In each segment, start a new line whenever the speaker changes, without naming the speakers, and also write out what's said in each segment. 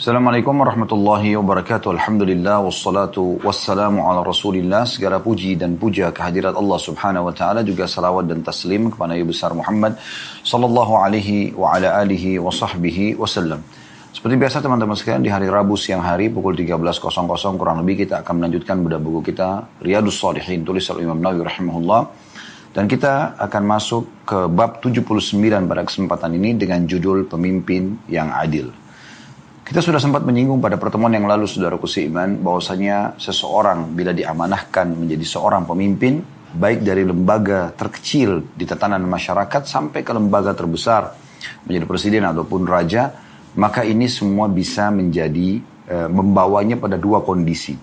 Assalamualaikum warahmatullahi wabarakatuh. Alhamdulillah wassalatu wassalamu ala Rasulillah. Segala puji dan puja kehadirat Allah Subhanahu wa taala juga salawat dan taslim kepada Nabi besar Muhammad sallallahu alaihi wa ala alihi wa sahbihi wasallam. Seperti biasa teman-teman sekalian di hari Rabu siang hari pukul 13.00 kurang lebih kita akan melanjutkan budak buku kita Riyadus Salihin tulis oleh Imam Nawawi rahimahullah. Dan kita akan masuk ke bab 79 pada kesempatan ini dengan judul pemimpin yang adil. Kita sudah sempat menyinggung pada pertemuan yang lalu saudaraku seiman bahwasanya seseorang bila diamanahkan menjadi seorang pemimpin baik dari lembaga terkecil di tatanan masyarakat sampai ke lembaga terbesar menjadi presiden ataupun raja maka ini semua bisa menjadi e, membawanya pada dua kondisi.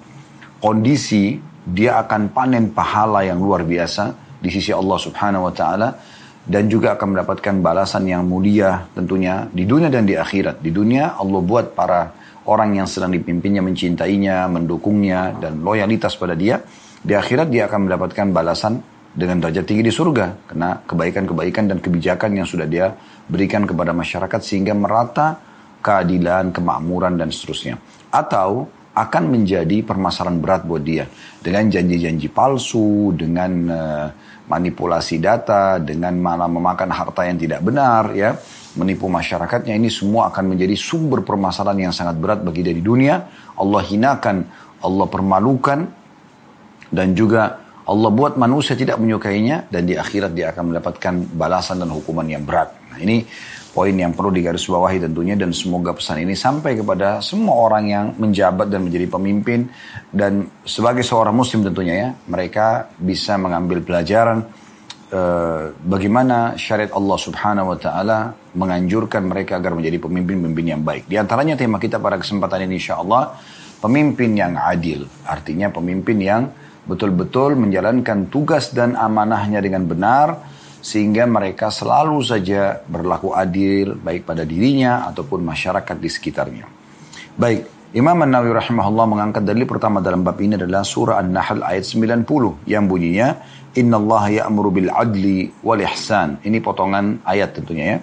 Kondisi dia akan panen pahala yang luar biasa di sisi Allah Subhanahu wa taala dan juga akan mendapatkan balasan yang mulia tentunya di dunia dan di akhirat. Di dunia Allah buat para orang yang sedang dipimpinnya mencintainya, mendukungnya dan loyalitas pada dia. Di akhirat dia akan mendapatkan balasan dengan derajat tinggi di surga karena kebaikan-kebaikan dan kebijakan yang sudah dia berikan kepada masyarakat sehingga merata keadilan, kemakmuran dan seterusnya. Atau akan menjadi permasalahan berat buat dia dengan janji-janji palsu, dengan uh, manipulasi data, dengan malah memakan harta yang tidak benar, ya, menipu masyarakatnya. Ini semua akan menjadi sumber permasalahan yang sangat berat bagi dia di dunia. Allah hinakan, Allah permalukan, dan juga Allah buat manusia tidak menyukainya dan di akhirat dia akan mendapatkan balasan dan hukuman yang berat. Nah, ini poin yang perlu digarisbawahi tentunya dan semoga pesan ini sampai kepada semua orang yang menjabat dan menjadi pemimpin dan sebagai seorang muslim tentunya ya mereka bisa mengambil pelajaran uh, bagaimana syariat Allah Subhanahu wa taala menganjurkan mereka agar menjadi pemimpin-pemimpin yang baik. Di antaranya tema kita pada kesempatan ini insya Allah pemimpin yang adil, artinya pemimpin yang betul-betul menjalankan tugas dan amanahnya dengan benar sehingga mereka selalu saja berlaku adil baik pada dirinya ataupun masyarakat di sekitarnya. Baik, Imam An-Nawawi rahimahullah mengangkat dalil pertama dalam bab ini adalah surah An-Nahl ayat 90 yang bunyinya Inna Allah ya'muru bil adli wal ihsan. Ini potongan ayat tentunya ya.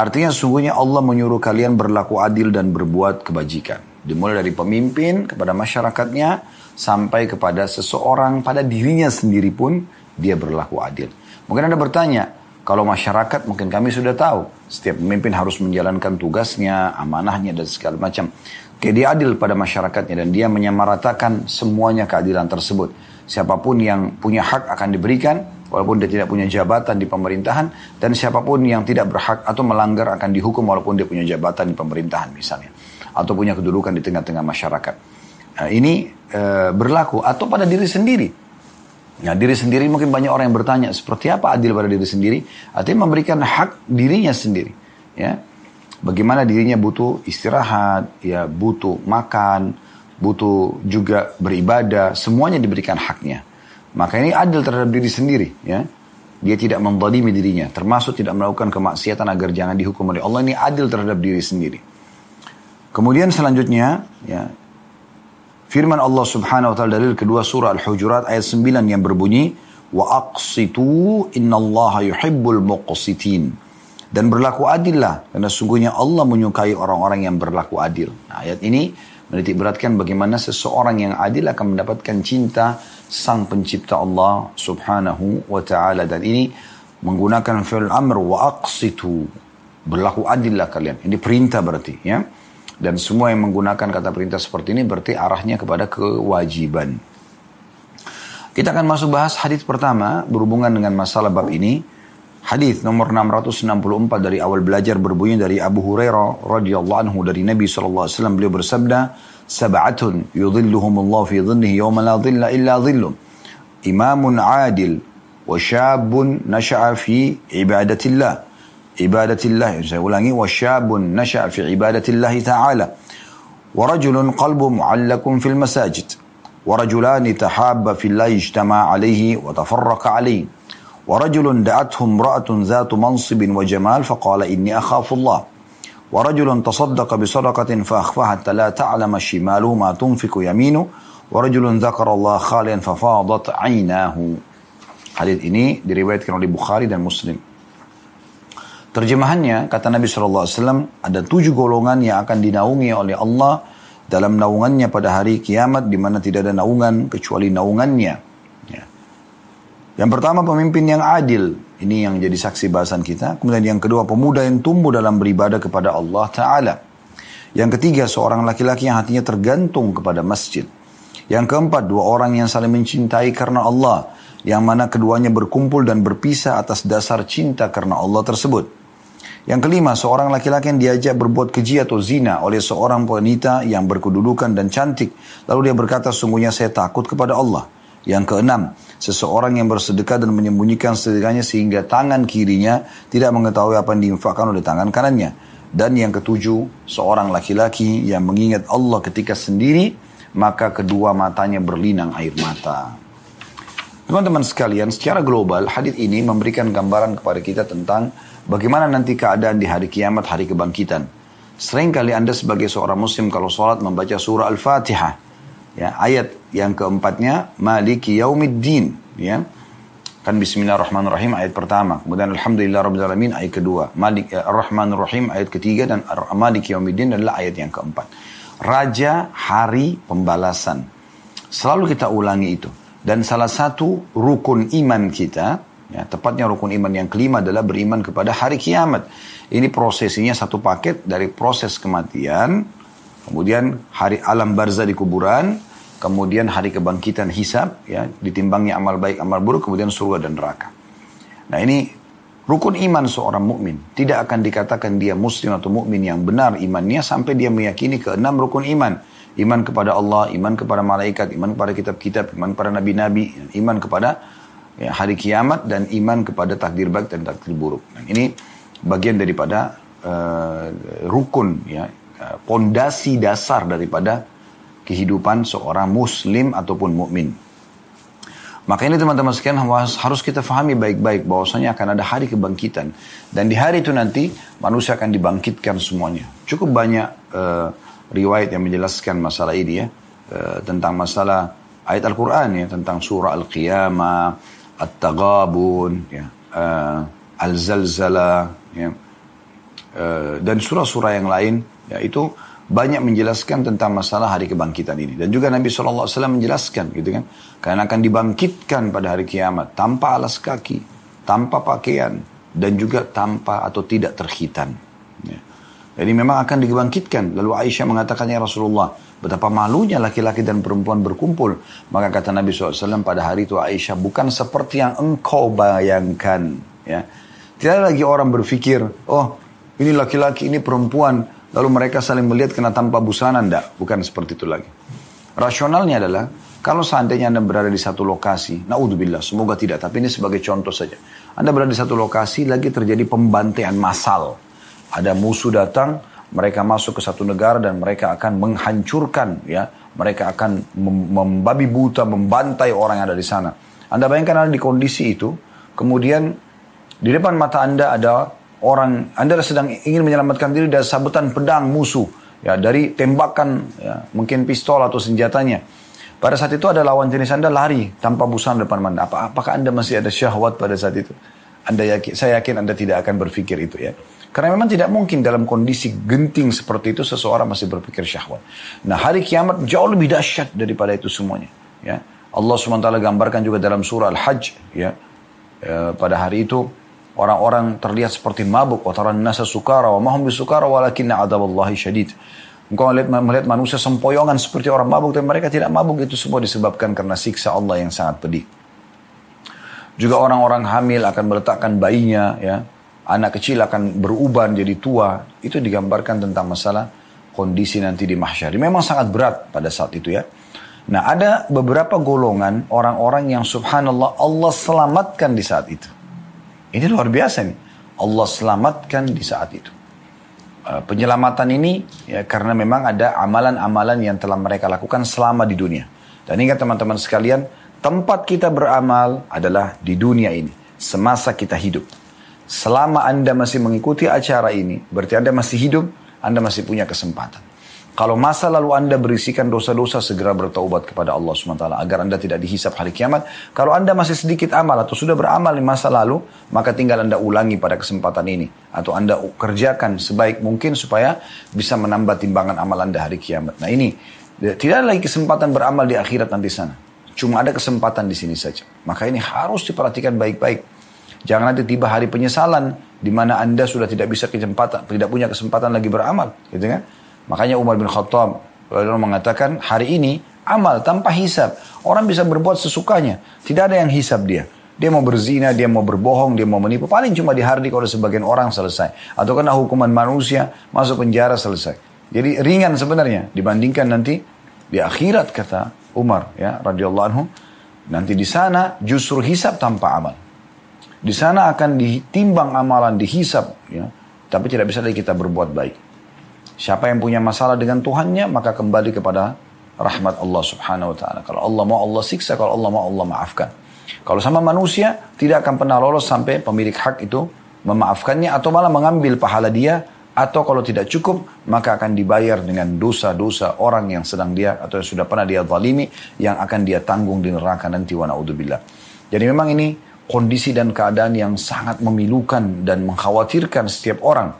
Artinya sungguhnya Allah menyuruh kalian berlaku adil dan berbuat kebajikan. Dimulai dari pemimpin kepada masyarakatnya sampai kepada seseorang pada dirinya sendiri pun dia berlaku adil. Mungkin Anda bertanya, kalau masyarakat mungkin kami sudah tahu, setiap pemimpin harus menjalankan tugasnya, amanahnya dan segala macam. Oke, dia adil pada masyarakatnya dan dia menyamaratakan semuanya keadilan tersebut. Siapa pun yang punya hak akan diberikan, walaupun dia tidak punya jabatan di pemerintahan, dan siapa pun yang tidak berhak atau melanggar akan dihukum walaupun dia punya jabatan di pemerintahan misalnya, atau punya kedudukan di tengah-tengah masyarakat. Nah, ini e, berlaku atau pada diri sendiri. Nah, diri sendiri mungkin banyak orang yang bertanya, seperti apa adil pada diri sendiri? Artinya memberikan hak dirinya sendiri. Ya, Bagaimana dirinya butuh istirahat, ya butuh makan, butuh juga beribadah, semuanya diberikan haknya. Maka ini adil terhadap diri sendiri. Ya, Dia tidak mendalimi dirinya, termasuk tidak melakukan kemaksiatan agar jangan dihukum oleh Allah. Ini adil terhadap diri sendiri. Kemudian selanjutnya, ya, Firman Allah subhanahu wa ta'ala dalil kedua surah Al-Hujurat ayat 9 yang berbunyi Wa aqsitu innallaha yuhibbul muqsitin Dan berlaku adillah karena sungguhnya Allah menyukai orang-orang yang berlaku adil. Nah, ayat ini menitik beratkan bagaimana seseorang yang adil akan mendapatkan cinta sang pencipta Allah subhanahu wa ta'ala. Dan ini menggunakan fi'l amr wa aqsitu. Berlaku adillah kalian. Ini perintah berarti ya. Dan semua yang menggunakan kata perintah seperti ini berarti arahnya kepada kewajiban. Kita akan masuk bahas hadis pertama berhubungan dengan masalah bab ini. Hadis nomor 664 dari awal belajar berbunyi dari Abu Hurairah radhiyallahu anhu dari Nabi sallallahu alaihi wasallam beliau bersabda, "Sab'atun yudhilluhumullahu fi dhinnihi yawma la dhilla illa dhilluh. Imamun 'adil wa syabun nasha'a fi ibadatillah." عبادة الله. Saya ulangi نشأ في عبادة الله تعالى ورجل قلب معلق في المساجد ورجلان تحاب في الله اجتمع عليه وتفرق عليه ورجل دعته امرأة ذات منصب وجمال فقال إني أخاف الله ورجل تصدق بصدقة فأخفاها حتى لا تعلم شماله ما تنفق يمينه ورجل ذكر الله خاليا ففاضت عيناه Hadis ini diriwayatkan oleh Bukhari dan Muslim. Terjemahannya, kata Nabi SAW, ada tujuh golongan yang akan dinaungi oleh Allah dalam naungannya pada hari kiamat di mana tidak ada naungan kecuali naungannya. Ya. Yang pertama pemimpin yang adil, ini yang jadi saksi bahasan kita. Kemudian yang kedua pemuda yang tumbuh dalam beribadah kepada Allah Ta'ala. Yang ketiga seorang laki-laki yang hatinya tergantung kepada masjid. Yang keempat dua orang yang saling mencintai karena Allah. Yang mana keduanya berkumpul dan berpisah atas dasar cinta karena Allah tersebut. Yang kelima, seorang laki-laki yang diajak berbuat keji atau zina oleh seorang wanita yang berkedudukan dan cantik. Lalu dia berkata, sungguhnya saya takut kepada Allah. Yang keenam, seseorang yang bersedekah dan menyembunyikan sedekahnya sehingga tangan kirinya tidak mengetahui apa yang diinfakkan oleh tangan kanannya. Dan yang ketujuh, seorang laki-laki yang mengingat Allah ketika sendiri, maka kedua matanya berlinang air mata. Teman-teman sekalian, secara global, hadis ini memberikan gambaran kepada kita tentang Bagaimana nanti keadaan di hari kiamat, hari kebangkitan? Sering kali Anda sebagai seorang muslim kalau sholat membaca surah Al-Fatihah. Ya, ayat yang keempatnya, Maliki Yaumiddin. Ya. Kan Bismillahirrahmanirrahim ayat pertama. Kemudian Alhamdulillah Rabbil Alamin ayat kedua. Malik ya, Ar-Rahmanirrahim ayat ketiga. Dan Maliki Yaumiddin adalah ayat yang keempat. Raja hari pembalasan. Selalu kita ulangi itu. Dan salah satu rukun iman kita Ya, tepatnya rukun iman yang kelima adalah beriman kepada hari kiamat. Ini prosesinya satu paket dari proses kematian, kemudian hari alam barza di kuburan, kemudian hari kebangkitan hisab, ya, ditimbangnya amal baik, amal buruk, kemudian surga dan neraka. Nah ini rukun iman seorang mukmin tidak akan dikatakan dia muslim atau mukmin yang benar imannya sampai dia meyakini keenam rukun iman. Iman kepada Allah, iman kepada malaikat, iman kepada kitab-kitab, iman kepada nabi-nabi, iman kepada ya, hari kiamat dan iman kepada takdir baik dan takdir buruk. Nah, ini bagian daripada uh, rukun ya pondasi dasar daripada kehidupan seorang muslim ataupun mukmin. Maka ini teman-teman sekalian harus kita fahami baik-baik bahwasanya akan ada hari kebangkitan dan di hari itu nanti manusia akan dibangkitkan semuanya. Cukup banyak uh, riwayat yang menjelaskan masalah ini ya uh, tentang masalah ayat Al-Qur'an ya tentang surah Al-Qiyamah, At-Taghabun, ya, uh, Al-Zalzala, ya, uh, dan surah-surah yang lain, ya, itu banyak menjelaskan tentang masalah hari kebangkitan ini. Dan juga Nabi SAW menjelaskan gitu kan. Karena akan dibangkitkan pada hari kiamat tanpa alas kaki, tanpa pakaian, dan juga tanpa atau tidak terhitan. Ya. Jadi memang akan dibangkitkan. Lalu Aisyah mengatakannya Rasulullah, Betapa malunya laki-laki dan perempuan berkumpul. Maka kata Nabi SAW pada hari itu Aisyah, bukan seperti yang engkau bayangkan. Ya. Tidak lagi orang berpikir, oh ini laki-laki, ini perempuan. Lalu mereka saling melihat kena tanpa busana. Tidak, bukan seperti itu lagi. Rasionalnya adalah, kalau seandainya Anda berada di satu lokasi, naudzubillah, semoga tidak, tapi ini sebagai contoh saja. Anda berada di satu lokasi, lagi terjadi pembantaian massal. Ada musuh datang, mereka masuk ke satu negara dan mereka akan menghancurkan ya. Mereka akan membabi buta membantai orang yang ada di sana. Anda bayangkan anda di kondisi itu kemudian di depan mata anda ada orang anda sedang ingin menyelamatkan diri dari sabetan pedang musuh ya dari tembakan ya, mungkin pistol atau senjatanya. Pada saat itu ada lawan jenis anda lari tanpa busana depan anda Apa, apakah anda masih ada syahwat pada saat itu? Anda yakin saya yakin anda tidak akan berpikir itu ya karena memang tidak mungkin dalam kondisi genting seperti itu seseorang masih berpikir syahwat. Nah hari kiamat jauh lebih dahsyat daripada itu semuanya. Ya. Allah SWT gambarkan juga dalam surah Al-Hajj. Ya. E, pada hari itu orang-orang terlihat seperti mabuk. Wataran nasa sukara wa mahum bisukara walakinna adaballahi syadid. Engkau melihat, melihat manusia sempoyongan seperti orang mabuk. Tapi mereka tidak mabuk itu semua disebabkan karena siksa Allah yang sangat pedih. Juga orang-orang hamil akan meletakkan bayinya ya anak kecil akan berubah jadi tua, itu digambarkan tentang masalah kondisi nanti di mahsyar. Memang sangat berat pada saat itu ya. Nah ada beberapa golongan orang-orang yang subhanallah Allah selamatkan di saat itu. Ini luar biasa nih. Allah selamatkan di saat itu. Uh, penyelamatan ini ya karena memang ada amalan-amalan yang telah mereka lakukan selama di dunia. Dan ingat teman-teman sekalian, tempat kita beramal adalah di dunia ini. Semasa kita hidup. Selama Anda masih mengikuti acara ini, berarti Anda masih hidup, Anda masih punya kesempatan. Kalau masa lalu Anda berisikan dosa-dosa, segera bertaubat kepada Allah SWT. Agar Anda tidak dihisap hari kiamat. Kalau Anda masih sedikit amal atau sudah beramal di masa lalu, maka tinggal Anda ulangi pada kesempatan ini. Atau Anda kerjakan sebaik mungkin supaya bisa menambah timbangan amal Anda hari kiamat. Nah ini, tidak ada lagi kesempatan beramal di akhirat nanti sana. Cuma ada kesempatan di sini saja. Maka ini harus diperhatikan baik-baik. Jangan nanti tiba hari penyesalan di mana Anda sudah tidak bisa kesempatan, tidak punya kesempatan lagi beramal, gitu kan? Makanya Umar bin Khattab lalu mengatakan hari ini amal tanpa hisab. Orang bisa berbuat sesukanya. Tidak ada yang hisab dia. Dia mau berzina, dia mau berbohong, dia mau menipu. Paling cuma dihardik oleh sebagian orang selesai. Atau kena hukuman manusia, masuk penjara selesai. Jadi ringan sebenarnya dibandingkan nanti di akhirat kata Umar ya radhiyallahu anhu. Nanti di sana justru hisab tanpa amal. Di sana akan ditimbang amalan, dihisab ya. Tapi tidak bisa lagi kita berbuat baik. Siapa yang punya masalah dengan Tuhannya, maka kembali kepada rahmat Allah subhanahu wa ta'ala. Kalau Allah mau Allah siksa, kalau Allah mau Allah maafkan. Kalau sama manusia, tidak akan pernah lolos sampai pemilik hak itu memaafkannya atau malah mengambil pahala dia atau kalau tidak cukup maka akan dibayar dengan dosa-dosa orang yang sedang dia atau yang sudah pernah dia zalimi yang akan dia tanggung di neraka nanti wa naudzubillah. Jadi memang ini kondisi dan keadaan yang sangat memilukan dan mengkhawatirkan setiap orang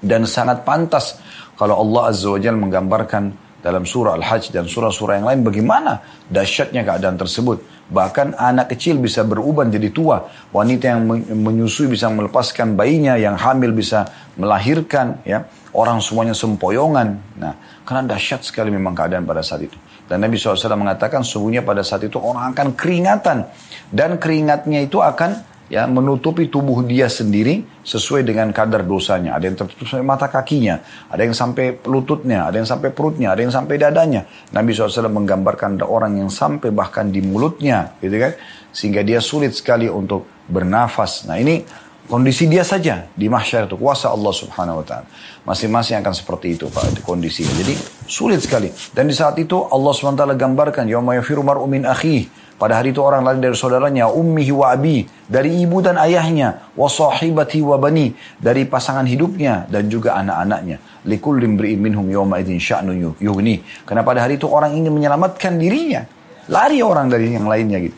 dan sangat pantas kalau Allah Azza wa Jalla menggambarkan dalam surah Al-Hajj dan surah-surah yang lain bagaimana dahsyatnya keadaan tersebut. Bahkan anak kecil bisa beruban jadi tua. Wanita yang menyusui bisa melepaskan bayinya, yang hamil bisa melahirkan. ya Orang semuanya sempoyongan. Nah, karena dahsyat sekali memang keadaan pada saat itu. Dan Nabi SAW mengatakan sungguhnya pada saat itu orang akan keringatan. Dan keringatnya itu akan ya menutupi tubuh dia sendiri sesuai dengan kadar dosanya. Ada yang tertutup sampai mata kakinya, ada yang sampai lututnya, ada yang sampai perutnya, ada yang sampai dadanya. Nabi SAW menggambarkan ada orang yang sampai bahkan di mulutnya, gitu kan, sehingga dia sulit sekali untuk bernafas. Nah ini kondisi dia saja di mahsyar itu kuasa Allah Subhanahu Wa Taala. Masing-masing akan seperti itu Pak kondisinya. Jadi sulit sekali. Dan di saat itu Allah Subhanahu Wa Taala gambarkan, Yawma yafiru mar'u min akhihi pada hari itu orang lari dari saudaranya, ummihi wa abi, dari ibu dan ayahnya, wa sahibati wa bani, dari pasangan hidupnya dan juga anak-anaknya. Likul limbri'in minhum yawma idin sya'nu yuhni. Karena pada hari itu orang ingin menyelamatkan dirinya. Lari orang dari yang lainnya gitu.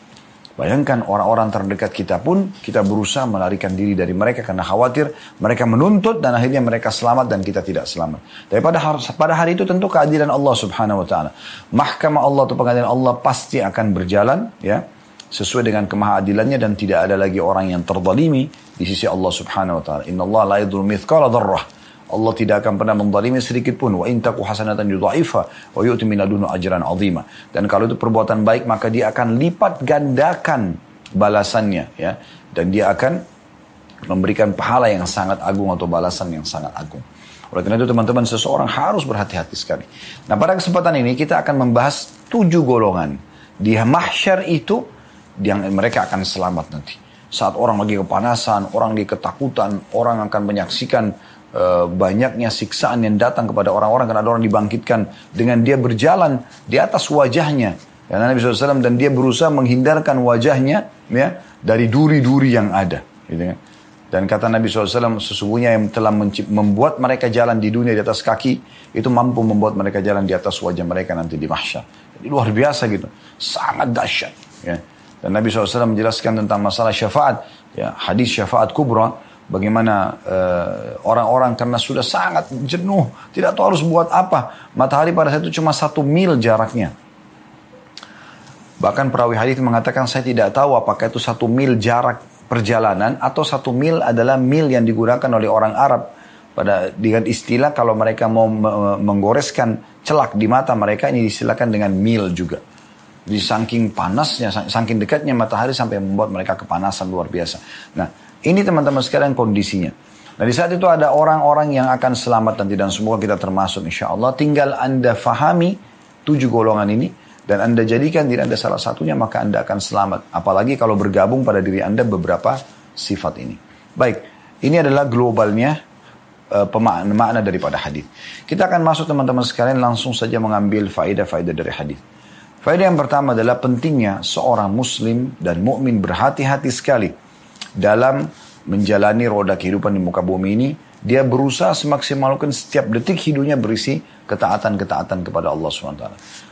Bayangkan orang-orang terdekat kita pun kita berusaha melarikan diri dari mereka karena khawatir mereka menuntut dan akhirnya mereka selamat dan kita tidak selamat. Tapi pada hari, pada hari itu tentu keadilan Allah Subhanahu wa taala. Mahkamah Allah atau pengadilan Allah pasti akan berjalan ya sesuai dengan kemahadilannya dan tidak ada lagi orang yang terzalimi di sisi Allah Subhanahu wa taala. Inna Allah la yadhur mithqala dzarrah Allah tidak akan pernah menzalimi sedikit pun. Wa intaku hasanatan yudha'ifa wa yu'ti min ajran azima. Dan kalau itu perbuatan baik maka dia akan lipat gandakan balasannya ya. Dan dia akan memberikan pahala yang sangat agung atau balasan yang sangat agung. Oleh karena itu teman-teman seseorang harus berhati-hati sekali. Nah pada kesempatan ini kita akan membahas tujuh golongan. Di mahsyar itu yang mereka akan selamat nanti. Saat orang lagi kepanasan, orang lagi ketakutan, orang akan menyaksikan banyaknya siksaan yang datang kepada orang-orang karena ada orang dibangkitkan dengan dia berjalan di atas wajahnya karena Nabi SAW dan dia berusaha menghindarkan wajahnya ya dari duri-duri yang ada gitu ya. dan kata Nabi SAW sesungguhnya yang telah membuat mereka jalan di dunia di atas kaki itu mampu membuat mereka jalan di atas wajah mereka nanti di mahsyar jadi luar biasa gitu sangat dahsyat ya. dan Nabi SAW menjelaskan tentang masalah syafaat ya hadis syafaat kubra Bagaimana uh, orang-orang karena sudah sangat jenuh, tidak tahu harus buat apa. Matahari pada saat itu cuma satu mil jaraknya. Bahkan perawi hadis mengatakan saya tidak tahu apakah itu satu mil jarak perjalanan atau satu mil adalah mil yang digunakan oleh orang Arab pada dengan istilah kalau mereka mau menggoreskan celak di mata mereka ini disilakan dengan mil juga. Di saking panasnya, saking dekatnya matahari sampai membuat mereka kepanasan luar biasa. Nah, ini teman-teman sekalian kondisinya. Nah di saat itu ada orang-orang yang akan selamat nanti dan semoga kita termasuk insya Allah. Tinggal anda fahami tujuh golongan ini dan anda jadikan diri anda salah satunya maka anda akan selamat. Apalagi kalau bergabung pada diri anda beberapa sifat ini. Baik, ini adalah globalnya uh, pemakna makna daripada hadis. Kita akan masuk teman-teman sekalian langsung saja mengambil faedah-faedah dari hadis. Faedah yang pertama adalah pentingnya seorang muslim dan mukmin berhati-hati sekali dalam menjalani roda kehidupan di muka bumi ini dia berusaha semaksimal mungkin setiap detik hidupnya berisi ketaatan-ketaatan kepada Allah SWT.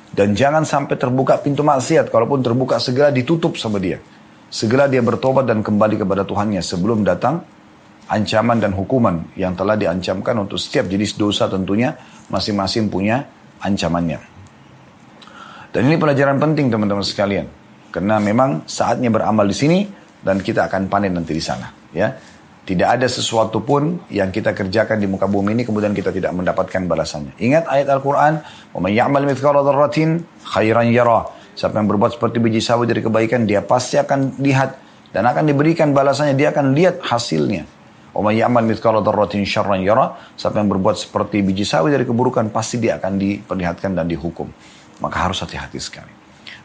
Dan jangan sampai terbuka pintu maksiat. Kalaupun terbuka segera ditutup sama dia. Segera dia bertobat dan kembali kepada Tuhannya sebelum datang ancaman dan hukuman yang telah diancamkan untuk setiap jenis dosa tentunya masing-masing punya ancamannya. Dan ini pelajaran penting teman-teman sekalian. Karena memang saatnya beramal di sini dan kita akan panen nanti di sana ya. Tidak ada sesuatu pun yang kita kerjakan di muka bumi ini kemudian kita tidak mendapatkan balasannya. Ingat ayat Al-Qur'an wa may ya'mal khairan yara siapa yang berbuat seperti biji sawi dari kebaikan dia pasti akan lihat dan akan diberikan balasannya. Dia akan lihat hasilnya. Wa may ya'mal mithqala yara siapa yang berbuat seperti biji sawi dari keburukan pasti dia akan diperlihatkan dan dihukum. Maka harus hati-hati sekali.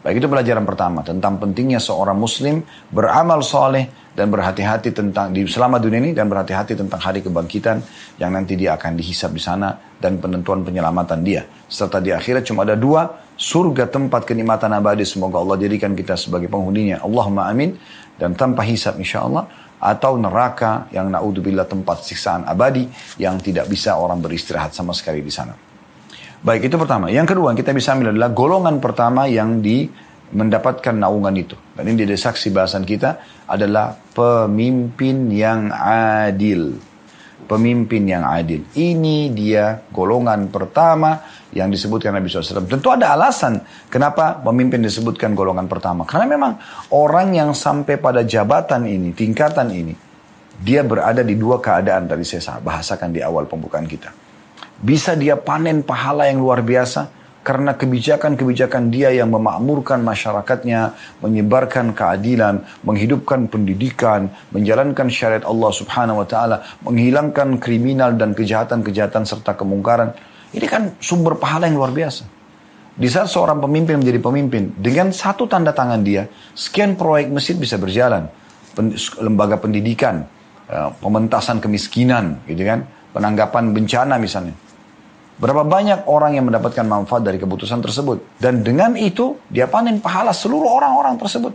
Baik itu pelajaran pertama tentang pentingnya seorang muslim beramal soleh dan berhati-hati tentang di selama dunia ini dan berhati-hati tentang hari kebangkitan yang nanti dia akan dihisap di sana dan penentuan penyelamatan dia. Serta di akhirat cuma ada dua, surga tempat kenikmatan abadi semoga Allah jadikan kita sebagai penghuninya. Allahumma amin dan tanpa hisap insya Allah atau neraka yang naudzubillah tempat siksaan abadi yang tidak bisa orang beristirahat sama sekali di sana. Baik itu pertama. Yang kedua yang kita bisa ambil adalah golongan pertama yang di mendapatkan naungan itu. Dan ini dari saksi bahasan kita adalah pemimpin yang adil. Pemimpin yang adil. Ini dia golongan pertama yang disebutkan Nabi SAW. Tentu ada alasan kenapa pemimpin disebutkan golongan pertama. Karena memang orang yang sampai pada jabatan ini, tingkatan ini, dia berada di dua keadaan tadi saya bahasakan di awal pembukaan kita. Bisa dia panen pahala yang luar biasa, karena kebijakan-kebijakan dia yang memakmurkan masyarakatnya, menyebarkan keadilan, menghidupkan pendidikan, menjalankan syariat Allah Subhanahu wa taala, menghilangkan kriminal dan kejahatan-kejahatan serta kemungkaran. Ini kan sumber pahala yang luar biasa. Di saat seorang pemimpin menjadi pemimpin, dengan satu tanda tangan dia, sekian proyek masjid bisa berjalan. Lembaga pendidikan, eh, pementasan kemiskinan, gitu kan, penanggapan bencana misalnya. Berapa banyak orang yang mendapatkan manfaat dari keputusan tersebut. Dan dengan itu, dia panen pahala seluruh orang-orang tersebut.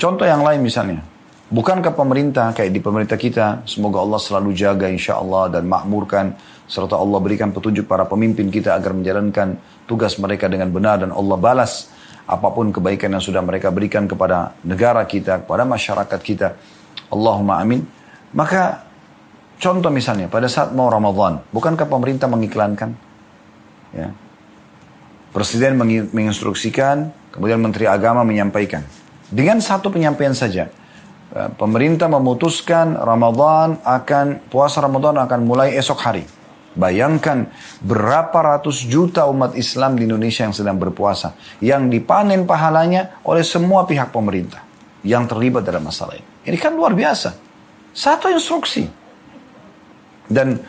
Contoh yang lain misalnya. Bukankah pemerintah kayak di pemerintah kita, semoga Allah selalu jaga insya Allah dan makmurkan, serta Allah berikan petunjuk para pemimpin kita agar menjalankan tugas mereka dengan benar dan Allah balas apa pun kebaikan yang sudah mereka berikan kepada negara kita, kepada masyarakat kita. Allahumma amin. Maka Contoh misalnya, pada saat mau Ramadan, bukankah pemerintah mengiklankan? Ya. Presiden menginstruksikan, kemudian Menteri Agama menyampaikan. Dengan satu penyampaian saja, eh, pemerintah memutuskan Ramadan akan, puasa Ramadan akan mulai esok hari. Bayangkan berapa ratus juta umat Islam di Indonesia yang sedang berpuasa. Yang dipanen pahalanya oleh semua pihak pemerintah. Yang terlibat dalam masalah ini. Ini kan luar biasa. Satu instruksi. Dan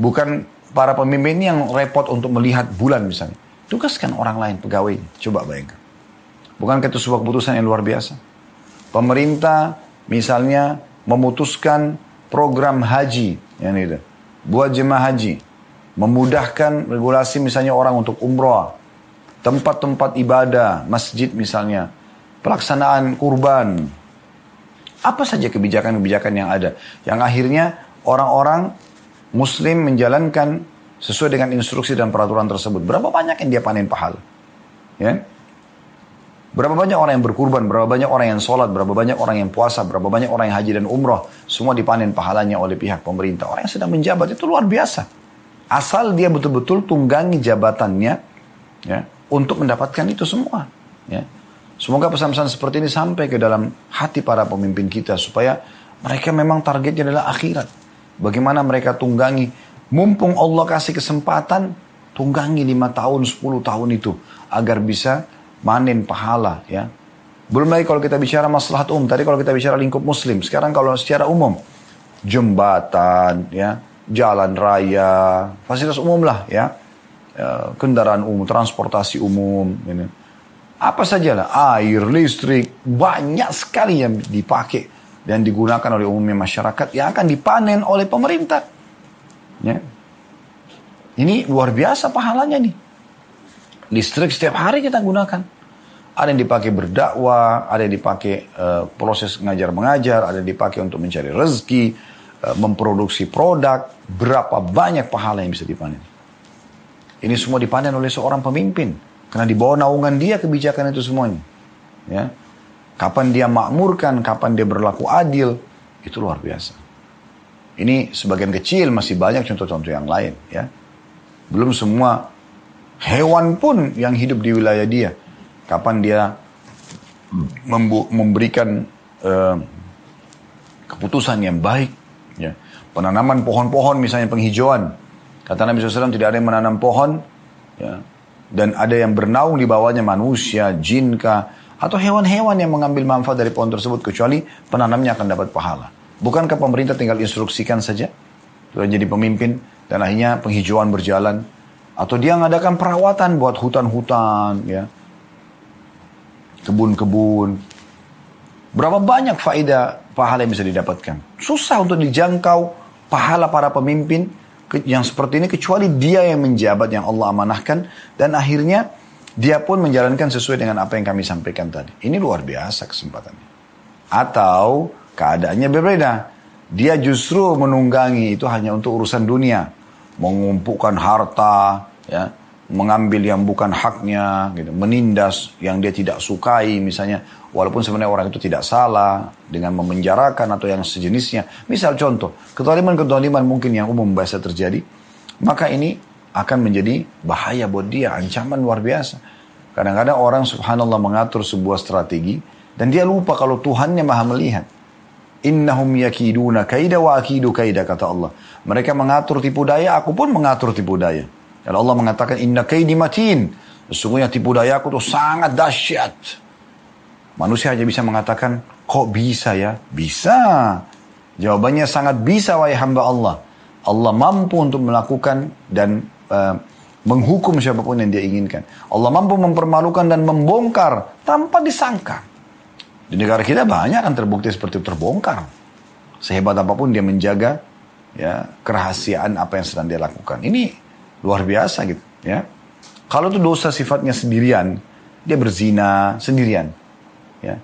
bukan para pemimpin yang repot untuk melihat bulan misalnya. Tugaskan orang lain pegawai. Coba bayangkan. Bukankah itu sebuah keputusan yang luar biasa? Pemerintah misalnya memutuskan program haji yang itu buat jemaah haji memudahkan regulasi misalnya orang untuk umroh tempat-tempat ibadah masjid misalnya pelaksanaan kurban apa saja kebijakan-kebijakan yang ada yang akhirnya orang-orang Muslim menjalankan sesuai dengan instruksi dan peraturan tersebut. Berapa banyak yang dia panen pahala? Ya? Berapa banyak orang yang berkurban, berapa banyak orang yang sholat, berapa banyak orang yang puasa, berapa banyak orang yang haji dan umroh. Semua dipanen pahalanya oleh pihak pemerintah. Orang yang sedang menjabat itu luar biasa. Asal dia betul-betul tunggangi jabatannya ya, untuk mendapatkan itu semua. Ya. Semoga pesan-pesan seperti ini sampai ke dalam hati para pemimpin kita supaya mereka memang targetnya adalah akhirat. Bagaimana mereka tunggangi. Mumpung Allah kasih kesempatan, tunggangi lima tahun, sepuluh tahun itu. Agar bisa manen pahala ya. Belum lagi kalau kita bicara masalah umum. Tadi kalau kita bicara lingkup muslim. Sekarang kalau secara umum. Jembatan ya. Jalan raya. Fasilitas umum lah ya. ya kendaraan umum, transportasi umum. Ini. Apa sajalah. Air, listrik. Banyak sekali yang dipakai dan digunakan oleh umumnya masyarakat yang akan dipanen oleh pemerintah. Ya. Ini luar biasa pahalanya nih. Listrik setiap hari kita gunakan. Ada yang dipakai berdakwah, ada yang dipakai uh, proses ngajar mengajar, ada yang dipakai untuk mencari rezeki, uh, memproduksi produk, berapa banyak pahala yang bisa dipanen. Ini semua dipanen oleh seorang pemimpin. Karena di bawah naungan dia kebijakan itu semuanya. Ya. Kapan dia makmurkan, kapan dia berlaku adil, itu luar biasa. Ini sebagian kecil masih banyak contoh-contoh yang lain. ya. Belum semua hewan pun yang hidup di wilayah dia. Kapan dia memberikan uh, keputusan yang baik. Ya. Penanaman pohon-pohon misalnya penghijauan. Kata Nabi SAW tidak ada yang menanam pohon ya, dan ada yang bernaung di bawahnya manusia, jin kah, atau hewan-hewan yang mengambil manfaat dari pohon tersebut kecuali penanamnya akan dapat pahala. Bukankah pemerintah tinggal instruksikan saja? Sudah jadi pemimpin dan akhirnya penghijauan berjalan. Atau dia mengadakan perawatan buat hutan-hutan, ya, kebun-kebun. Berapa banyak faedah pahala yang bisa didapatkan? Susah untuk dijangkau pahala para pemimpin yang seperti ini kecuali dia yang menjabat yang Allah amanahkan dan akhirnya dia pun menjalankan sesuai dengan apa yang kami sampaikan tadi. Ini luar biasa kesempatannya. Atau keadaannya berbeda. Dia justru menunggangi itu hanya untuk urusan dunia. Mengumpulkan harta, ya, mengambil yang bukan haknya, gitu, menindas yang dia tidak sukai misalnya Walaupun sebenarnya orang itu tidak salah dengan memenjarakan atau yang sejenisnya. Misal contoh, ketoliman-ketoliman mungkin yang umum biasa terjadi. Maka ini akan menjadi bahaya buat dia, ancaman luar biasa. Kadang-kadang orang subhanallah mengatur sebuah strategi dan dia lupa kalau Tuhannya maha melihat. Innahum yakiduna kaida wa akidu kaida kata Allah. Mereka mengatur tipu daya, aku pun mengatur tipu daya. Dan Allah mengatakan inna kaidi matin. Sesungguhnya tipu daya aku itu sangat dahsyat. Manusia hanya bisa mengatakan, kok bisa ya? Bisa. Jawabannya sangat bisa wahai hamba Allah. Allah mampu untuk melakukan dan uh, menghukum siapa pun yang dia inginkan. Allah mampu mempermalukan dan membongkar tanpa disangka. Di negara kita banyak kan terbukti seperti terbongkar. Sehebat apa pun dia menjaga ya kerahasiaan apa yang sedang dia lakukan. Ini luar biasa gitu ya. Kalau itu dosa sifatnya sendirian, dia berzina sendirian ya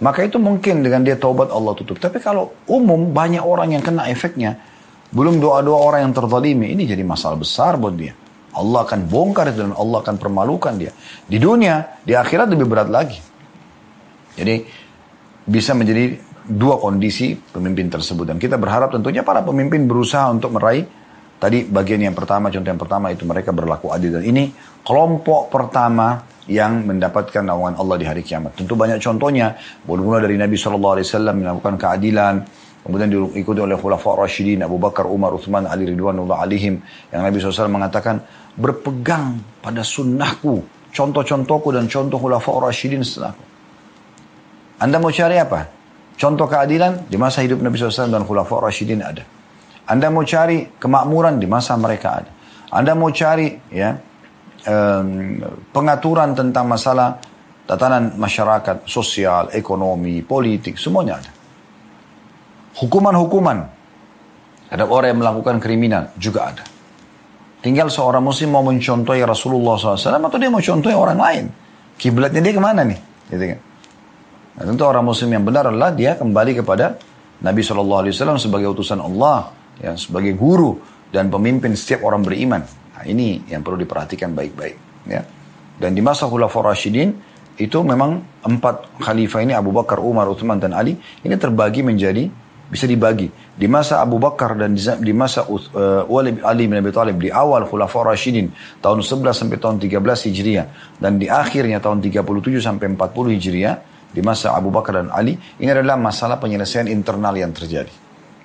maka itu mungkin dengan dia taubat Allah tutup tapi kalau umum banyak orang yang kena efeknya belum doa-doa orang yang terzalimi. Ini jadi masalah besar buat dia. Allah akan bongkar itu dan Allah akan permalukan dia. Di dunia di akhirat lebih berat lagi. Jadi bisa menjadi dua kondisi pemimpin tersebut. Dan kita berharap tentunya para pemimpin berusaha untuk meraih. Tadi bagian yang pertama contoh yang pertama itu mereka berlaku adil. Dan ini kelompok pertama yang mendapatkan naungan Allah di hari kiamat. Tentu banyak contohnya, mula dari Nabi SAW melakukan keadilan, kemudian diikuti oleh Khulafa Rashidin, Abu Bakar, Umar, Uthman, Ali Ridwanullah alihim, yang Nabi SAW mengatakan, berpegang pada sunnahku, contoh-contohku dan contoh Khulafa Rashidin setelahku. Anda mau cari apa? Contoh keadilan di masa hidup Nabi SAW dan Khulafa Rashidin ada. Anda mau cari kemakmuran di masa mereka ada. Anda mau cari ya pengaturan tentang masalah tatanan masyarakat, sosial, ekonomi, politik, semuanya ada. Hukuman-hukuman ada orang yang melakukan kriminal juga ada. Tinggal seorang muslim mau mencontohi Rasulullah SAW atau dia mau contohi orang lain. Kiblatnya dia ke mana nih? Gitu kan? Nah, tentu orang muslim yang benar adalah dia kembali kepada Nabi SAW sebagai utusan Allah, ya, sebagai guru dan pemimpin setiap orang beriman. Nah, ini yang perlu diperhatikan baik-baik. Ya. Dan di masa Khulafaur Rashidin itu memang empat khalifah ini Abu Bakar, Umar, Uthman dan Ali ini terbagi menjadi bisa dibagi di masa Abu Bakar dan di masa uh, Ali bin Abi Thalib di awal Khulafaur Rashidin tahun 11 sampai tahun 13 Hijriah dan di akhirnya tahun 37 sampai 40 Hijriah di masa Abu Bakar dan Ali ini adalah masalah penyelesaian internal yang terjadi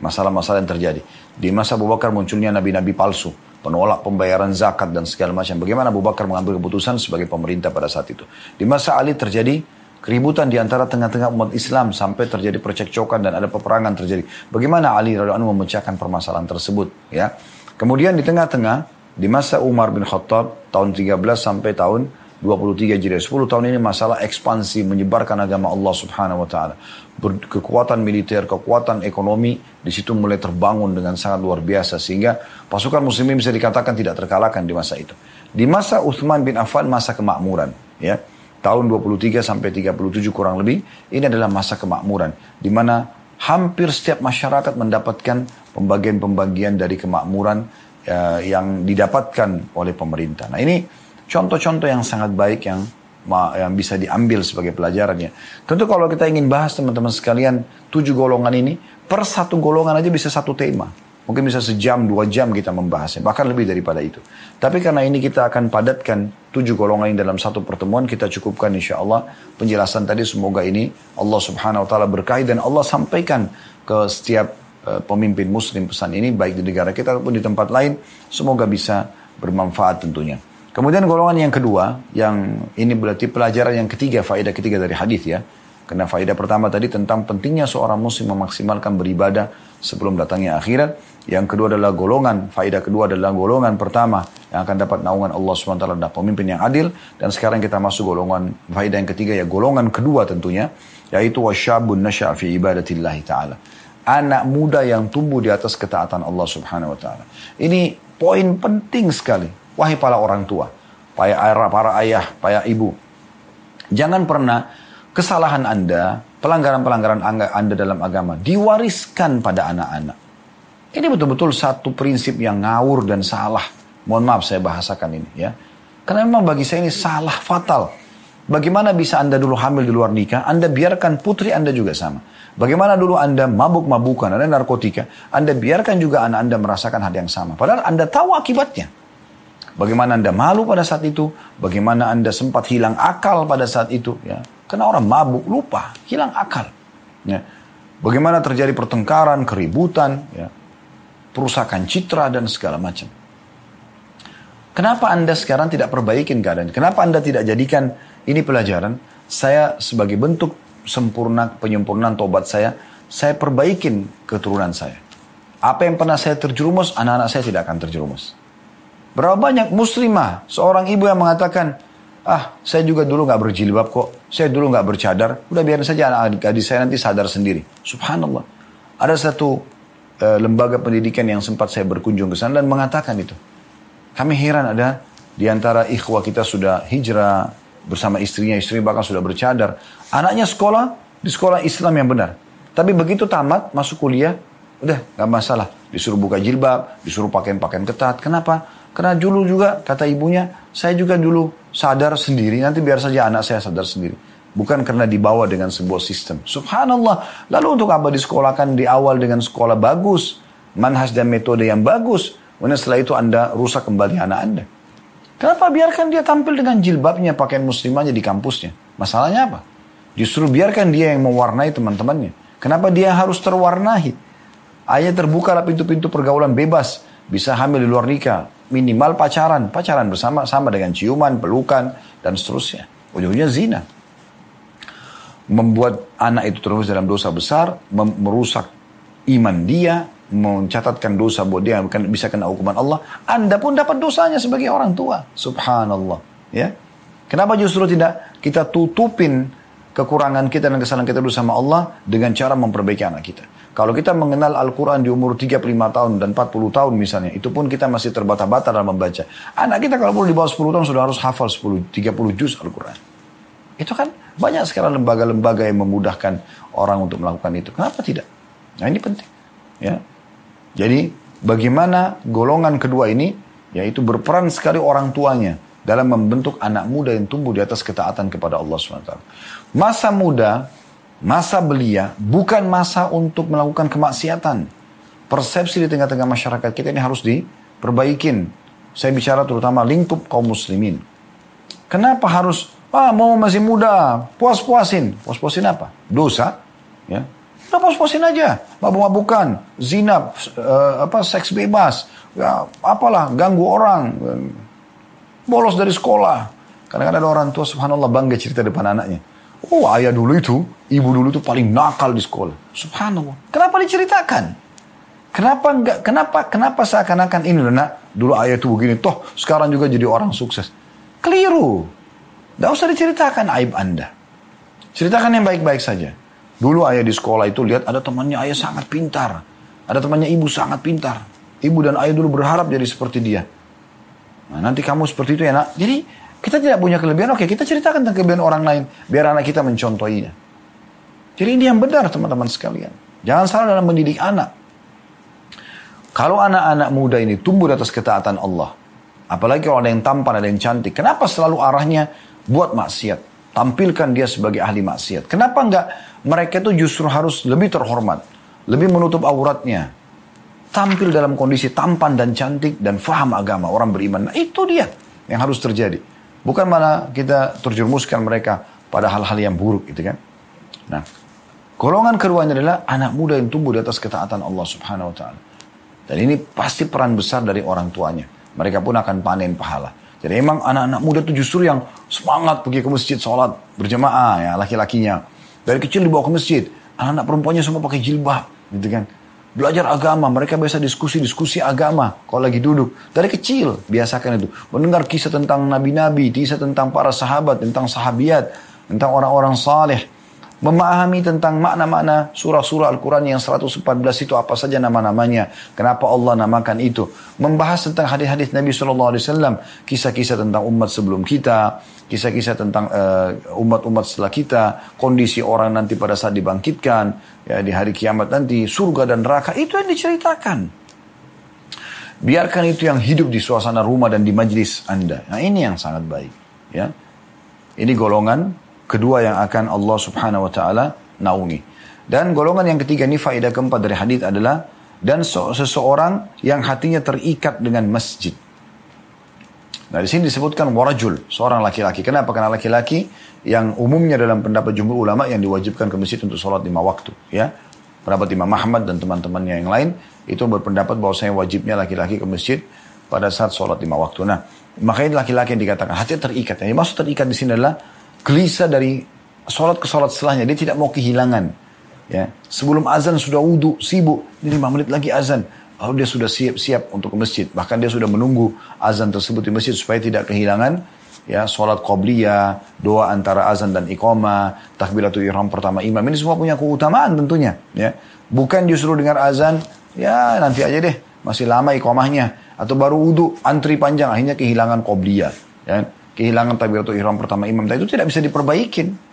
masalah-masalah yang terjadi di masa Abu Bakar munculnya nabi-nabi palsu penolak pembayaran zakat dan segala macam. Bagaimana Abu Bakar mengambil keputusan sebagai pemerintah pada saat itu. Di masa Ali terjadi keributan di antara tengah-tengah umat Islam sampai terjadi percekcokan dan ada peperangan terjadi. Bagaimana Ali radhiyallahu memecahkan permasalahan tersebut, ya. Kemudian di tengah-tengah di masa Umar bin Khattab tahun 13 sampai tahun 23 jadi 10 tahun ini masalah ekspansi menyebarkan agama Allah Subhanahu wa taala. Kekuatan militer, kekuatan ekonomi di situ mulai terbangun dengan sangat luar biasa sehingga pasukan muslimin bisa dikatakan tidak terkalahkan di masa itu. Di masa Uthman bin Affan masa kemakmuran, ya. Tahun 23 sampai 37 kurang lebih ini adalah masa kemakmuran di mana hampir setiap masyarakat mendapatkan pembagian-pembagian dari kemakmuran uh, yang didapatkan oleh pemerintah. Nah ini contoh-contoh yang sangat baik yang yang bisa diambil sebagai pelajarannya. Tentu kalau kita ingin bahas teman-teman sekalian tujuh golongan ini, per satu golongan aja bisa satu tema. Mungkin bisa sejam, dua jam kita membahasnya, bahkan lebih daripada itu. Tapi karena ini kita akan padatkan tujuh golongan dalam satu pertemuan, kita cukupkan insya Allah penjelasan tadi semoga ini Allah subhanahu wa ta'ala berkahi dan Allah sampaikan ke setiap uh, pemimpin muslim pesan ini, baik di negara kita ataupun di tempat lain, semoga bisa bermanfaat tentunya. Kemudian golongan yang kedua, yang ini berarti pelajaran yang ketiga, faedah ketiga dari hadis ya. Karena faedah pertama tadi tentang pentingnya seorang muslim memaksimalkan beribadah sebelum datangnya akhirat. Yang kedua adalah golongan, faedah kedua adalah golongan pertama yang akan dapat naungan Allah SWT adalah pemimpin yang adil. Dan sekarang kita masuk golongan, faedah yang ketiga ya golongan kedua tentunya, yaitu wasyabun nasya' fi ibadatillahi ta'ala. Anak muda yang tumbuh di atas ketaatan Allah Subhanahu wa taala. Ini poin penting sekali. Wahai para orang tua, para ayah, para ibu. Jangan pernah kesalahan Anda, pelanggaran-pelanggaran Anda dalam agama diwariskan pada anak-anak. Ini betul-betul satu prinsip yang ngawur dan salah. Mohon maaf saya bahasakan ini ya. Karena memang bagi saya ini salah fatal. Bagaimana bisa Anda dulu hamil di luar nikah, Anda biarkan putri Anda juga sama. Bagaimana dulu Anda mabuk-mabukan, ada narkotika, Anda biarkan juga anak Anda merasakan hal yang sama. Padahal Anda tahu akibatnya. Bagaimana Anda malu pada saat itu, bagaimana Anda sempat hilang akal pada saat itu. Ya. Karena orang mabuk, lupa, hilang akal. Ya. Bagaimana terjadi pertengkaran, keributan, ya perusakan citra dan segala macam. Kenapa Anda sekarang tidak perbaikin keadaan? Kenapa Anda tidak jadikan ini pelajaran? Saya sebagai bentuk sempurna penyempurnaan tobat saya, saya perbaikin keturunan saya. Apa yang pernah saya terjerumus, anak-anak saya tidak akan terjerumus. Berapa banyak muslimah, seorang ibu yang mengatakan, ah saya juga dulu nggak berjilbab kok, saya dulu nggak bercadar, udah biarin saja anak-adik saya nanti sadar sendiri. Subhanallah. Ada satu uh, lembaga pendidikan yang sempat saya berkunjung ke sana dan mengatakan itu. Kami heran ada di antara ikhwah kita sudah hijrah bersama istrinya, istri bahkan sudah bercadar. Anaknya sekolah di sekolah Islam yang benar. Tapi begitu tamat masuk kuliah, udah nggak masalah. Disuruh buka jilbab, disuruh pakaian-pakaian ketat. Kenapa? Karena dulu juga kata ibunya, saya juga dulu sadar sendiri. Nanti biar saja anak saya sadar sendiri. Bukan karena dibawa dengan sebuah sistem. Subhanallah. Lalu untuk apa disekolahkan di awal dengan sekolah bagus. Manhaj dan metode yang bagus. Kemudian setelah itu Anda rusak kembali anak Anda. Kenapa biarkan dia tampil dengan jilbabnya, pakaian muslimahnya di kampusnya? Masalahnya apa? Justru biarkan dia yang mewarnai teman-temannya. Kenapa dia harus terwarnai? Ayah terbuka pintu-pintu pergaulan bebas. Bisa hamil di luar nikah. Minimal pacaran. Pacaran bersama sama dengan ciuman, pelukan, dan seterusnya. Ujungnya zina membuat anak itu terus dalam dosa besar, merusak iman dia, mencatatkan dosa buat dia bisa kena hukuman Allah, Anda pun dapat dosanya sebagai orang tua. Subhanallah. Ya. Kenapa justru tidak kita tutupin kekurangan kita dan kesalahan kita dulu sama Allah dengan cara memperbaiki anak kita. Kalau kita mengenal Al-Quran di umur 35 tahun dan 40 tahun misalnya, itu pun kita masih terbata-bata dalam membaca. Anak kita kalau perlu di bawah 10 tahun sudah harus hafal 10, 30 juz Al-Quran. Itu kan banyak sekarang lembaga-lembaga yang memudahkan orang untuk melakukan itu. Kenapa tidak? Nah ini penting. Ya. Jadi bagaimana golongan kedua ini yaitu berperan sekali orang tuanya dalam membentuk anak muda yang tumbuh di atas ketaatan kepada Allah SWT. Masa muda, masa belia bukan masa untuk melakukan kemaksiatan. Persepsi di tengah-tengah masyarakat kita ini harus diperbaikin. Saya bicara terutama lingkup kaum muslimin. Kenapa harus Ah, mau masih muda, puas-puasin. Puas-puasin apa? Dosa, ya. Udah puas-puasin aja. Mabuk-mabukan, zina, uh, apa seks bebas, ya, apalah, ganggu orang, bolos dari sekolah. Kadang-kadang ada orang tua subhanallah bangga cerita depan anaknya. Oh ayah dulu itu, ibu dulu itu paling nakal di sekolah. Subhanallah. Kenapa diceritakan? Kenapa enggak? Kenapa? Kenapa seakan-akan ini nak? Dulu ayah itu begini, toh sekarang juga jadi orang sukses. Keliru. Tidak usah diceritakan aib Anda. Ceritakan yang baik-baik saja. Dulu ayah di sekolah itu lihat ada temannya ayah sangat pintar. Ada temannya ibu sangat pintar. Ibu dan ayah dulu berharap jadi seperti dia. Nah, nanti kamu seperti itu ya nak. Jadi kita tidak punya kelebihan. Oke kita ceritakan tentang kelebihan orang lain. Biar anak kita mencontohinya. Jadi ini yang benar teman-teman sekalian. Jangan salah dalam mendidik anak. Kalau anak-anak muda ini tumbuh di atas ketaatan Allah, apalagi kalau ada yang tampan, ada yang cantik, kenapa selalu arahnya buat maksiat? Tampilkan dia sebagai ahli maksiat. Kenapa enggak mereka itu justru harus lebih terhormat, lebih menutup auratnya, tampil dalam kondisi tampan dan cantik dan faham agama orang beriman. Nah, itu dia yang harus terjadi. Bukan malah kita terjerumuskan mereka pada hal-hal yang buruk gitu kan. Nah, golongan keduanya adalah anak muda yang tumbuh di atas ketaatan Allah Subhanahu wa taala. Dan ini pasti peran besar dari orang tuanya. Mereka pun akan panen pahala. Jadi emang anak-anak muda itu justru yang semangat pergi ke masjid sholat berjamaah ya laki-lakinya. Dari kecil dibawa ke masjid. Anak-anak perempuannya semua pakai jilbab gitu kan belajar agama, mereka biasa diskusi-diskusi agama kalau lagi duduk. Dari kecil biasakan itu. Mendengar kisah tentang nabi-nabi, kisah tentang para sahabat, tentang sahabiat, tentang orang-orang saleh. Memahami tentang makna-makna surah-surah Al-Quran yang 114 itu apa saja nama-namanya. Kenapa Allah namakan itu. Membahas tentang hadis-hadis Nabi SAW. Kisah-kisah tentang umat sebelum kita kisah-kisah tentang uh, umat-umat setelah kita, kondisi orang nanti pada saat dibangkitkan, ya di hari kiamat nanti, surga dan neraka, itu yang diceritakan. Biarkan itu yang hidup di suasana rumah dan di majlis Anda. Nah ini yang sangat baik. Ya, Ini golongan kedua yang akan Allah subhanahu wa ta'ala naungi. Dan golongan yang ketiga ini faedah keempat dari hadis adalah dan seseorang yang hatinya terikat dengan masjid. Nah di sini disebutkan warajul, seorang laki-laki. Kenapa? Karena laki-laki yang umumnya dalam pendapat jumhur ulama yang diwajibkan ke masjid untuk sholat lima waktu. Ya, pendapat Imam Ahmad dan teman-temannya yang lain itu berpendapat bahwa saya wajibnya laki-laki ke masjid pada saat sholat lima waktu. Nah, makanya laki-laki yang dikatakan hati terikat. Yang maksud terikat di sini adalah gelisah dari sholat ke sholat setelahnya. Dia tidak mau kehilangan. Ya, sebelum azan sudah wudhu, sibuk. Ini lima menit lagi azan Oh dia sudah siap-siap untuk ke masjid. Bahkan dia sudah menunggu azan tersebut di masjid supaya tidak kehilangan ya sholat qobliyah, doa antara azan dan iqamah, takbiratul ihram pertama imam. Ini semua punya keutamaan tentunya. Ya. Bukan justru dengar azan, ya nanti aja deh, masih lama iqamahnya. Atau baru wudhu, antri panjang, akhirnya kehilangan qobliyah. Ya. Kehilangan takbiratul ihram pertama imam. Itu tidak bisa diperbaikin.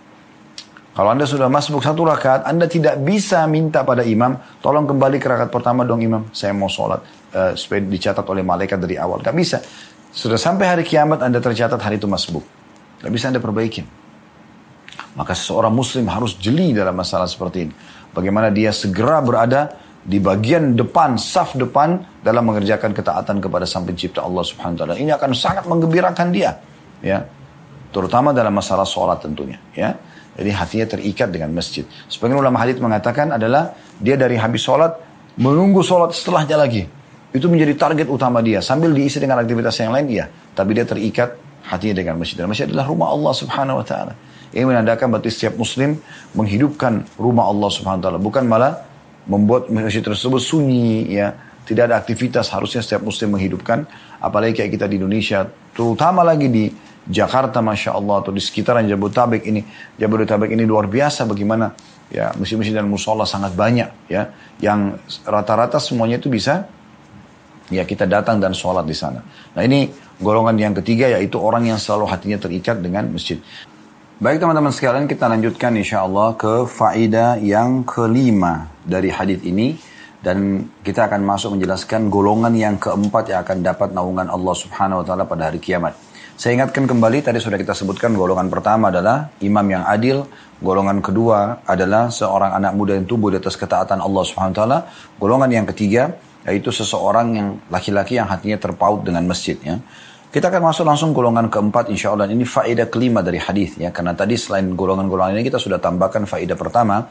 Kalau Anda sudah masuk satu rakaat, Anda tidak bisa minta pada imam, tolong kembali ke rakaat pertama dong imam, saya mau sholat. Uh, supaya dicatat oleh malaikat dari awal. Gak bisa. Sudah sampai hari kiamat Anda tercatat hari itu masbuk. Gak bisa Anda perbaikin. Maka seseorang muslim harus jeli dalam masalah seperti ini. Bagaimana dia segera berada di bagian depan, saf depan dalam mengerjakan ketaatan kepada sang pencipta Allah subhanahu wa ta'ala. Ini akan sangat menggembirakan dia. ya Terutama dalam masalah sholat tentunya. ya jadi hatinya terikat dengan masjid. Sebagian ulama hadith mengatakan adalah dia dari habis sholat menunggu sholat setelahnya lagi. Itu menjadi target utama dia. Sambil diisi dengan aktivitas yang lain, iya. Tapi dia terikat hatinya dengan masjid. Dan masjid adalah rumah Allah subhanahu wa ta'ala. Ini menandakan berarti setiap muslim menghidupkan rumah Allah subhanahu wa ta'ala. Bukan malah membuat masjid tersebut sunyi, ya. Tidak ada aktivitas harusnya setiap muslim menghidupkan. Apalagi kayak kita di Indonesia. Terutama lagi di Jakarta Masya Allah atau di sekitaran Jabodetabek ini. Jabodetabek ini luar biasa bagaimana ya masjid-masjid dan musola sangat banyak ya yang rata-rata semuanya itu bisa ya kita datang dan sholat di sana. Nah ini golongan yang ketiga yaitu orang yang selalu hatinya terikat dengan masjid. Baik teman-teman sekalian kita lanjutkan insya Allah ke faida yang kelima dari hadis ini. Dan kita akan masuk menjelaskan golongan yang keempat yang akan dapat naungan Allah Subhanahu wa taala pada hari kiamat. Saya ingatkan kembali, tadi sudah kita sebutkan golongan pertama adalah imam yang adil, golongan kedua adalah seorang anak muda yang tumbuh di atas ketaatan Allah Subhanahu wa golongan yang ketiga yaitu seseorang yang laki-laki yang hatinya terpaut dengan masjid ya. Kita akan masuk langsung golongan keempat insya Allah. Ini faedah kelima dari hadis ya. Karena tadi selain golongan-golongan ini kita sudah tambahkan faedah pertama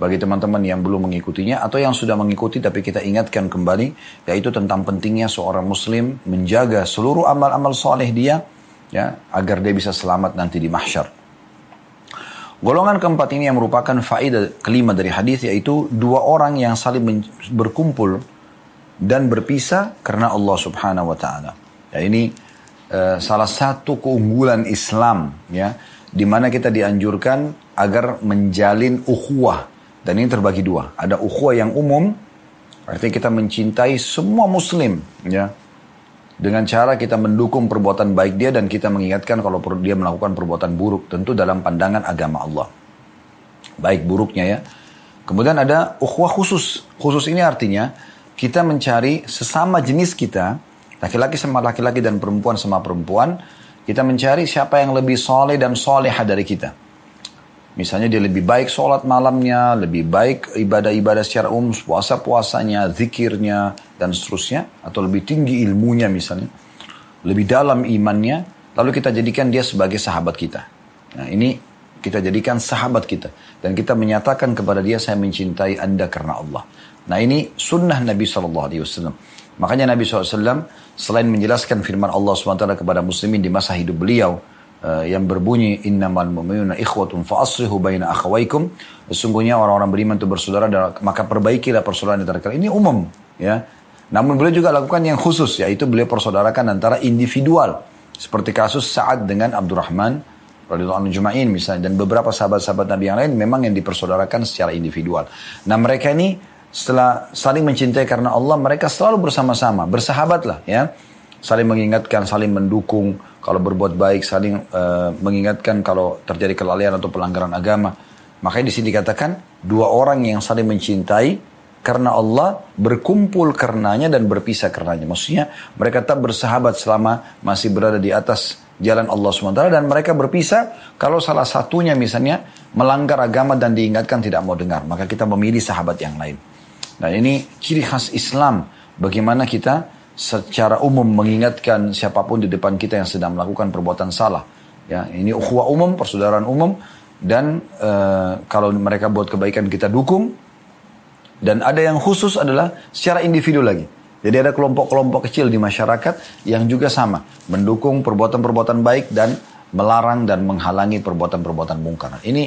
bagi teman-teman yang belum mengikutinya atau yang sudah mengikuti tapi kita ingatkan kembali yaitu tentang pentingnya seorang muslim menjaga seluruh amal-amal soleh dia ya agar dia bisa selamat nanti di mahsyar. Golongan keempat ini yang merupakan faedah kelima dari hadis yaitu dua orang yang saling berkumpul dan berpisah karena Allah Subhanahu wa taala. Ya ini uh, salah satu keunggulan Islam ya di mana kita dianjurkan agar menjalin ukhuwah dan ini terbagi dua. Ada ukhuwah yang umum artinya kita mencintai semua muslim ya dengan cara kita mendukung perbuatan baik dia dan kita mengingatkan kalau dia melakukan perbuatan buruk tentu dalam pandangan agama Allah. Baik buruknya ya. Kemudian ada ukhuwah khusus. Khusus ini artinya kita mencari sesama jenis kita, laki-laki sama laki-laki dan perempuan sama perempuan, kita mencari siapa yang lebih soleh dan soleha dari kita. Misalnya dia lebih baik sholat malamnya, lebih baik ibadah-ibadah secara umum, puasa-puasanya, zikirnya, dan seterusnya. Atau lebih tinggi ilmunya misalnya. Lebih dalam imannya, lalu kita jadikan dia sebagai sahabat kita. Nah ini kita jadikan sahabat kita. Dan kita menyatakan kepada dia, saya mencintai anda karena Allah. Nah ini sunnah Nabi SAW. Makanya Nabi SAW selain menjelaskan firman Allah SWT kepada muslimin di masa hidup beliau, uh, yang berbunyi innamal mu'minuna ikhwatun fa aslihu baina akhawaykum. Sesungguhnya orang-orang beriman itu bersaudara maka perbaikilah persaudaraan antara kalian. Ini umum ya. Namun beliau juga lakukan yang khusus yaitu beliau persaudarakan antara individual. Seperti kasus Sa'ad dengan Abdurrahman radhiyallahu anhu Jumain misalnya dan beberapa sahabat-sahabat Nabi yang lain memang yang dipersaudarakan secara individual. Nah mereka ini setelah saling mencintai karena Allah mereka selalu bersama-sama bersahabatlah ya. Saling mengingatkan saling mendukung kalau berbuat baik saling uh, mengingatkan kalau terjadi kelalaian atau pelanggaran agama. Makanya di sini dikatakan dua orang yang saling mencintai karena Allah berkumpul karenanya dan berpisah karenanya. Maksudnya mereka tetap bersahabat selama masih berada di atas jalan Allah SWT dan mereka berpisah kalau salah satunya misalnya melanggar agama dan diingatkan tidak mau dengar. Maka kita memilih sahabat yang lain. Nah ini ciri khas Islam. Bagaimana kita secara umum mengingatkan siapa pun di depan kita yang sedang melakukan perbuatan salah. Ya, ini ukhuwah umum, persaudaraan umum dan e, kalau mereka buat kebaikan kita dukung dan ada yang khusus adalah secara individu lagi. Jadi ada kelompok-kelompok kecil di masyarakat yang juga sama, mendukung perbuatan-perbuatan baik dan melarang dan menghalangi perbuatan-perbuatan mungkar. Ini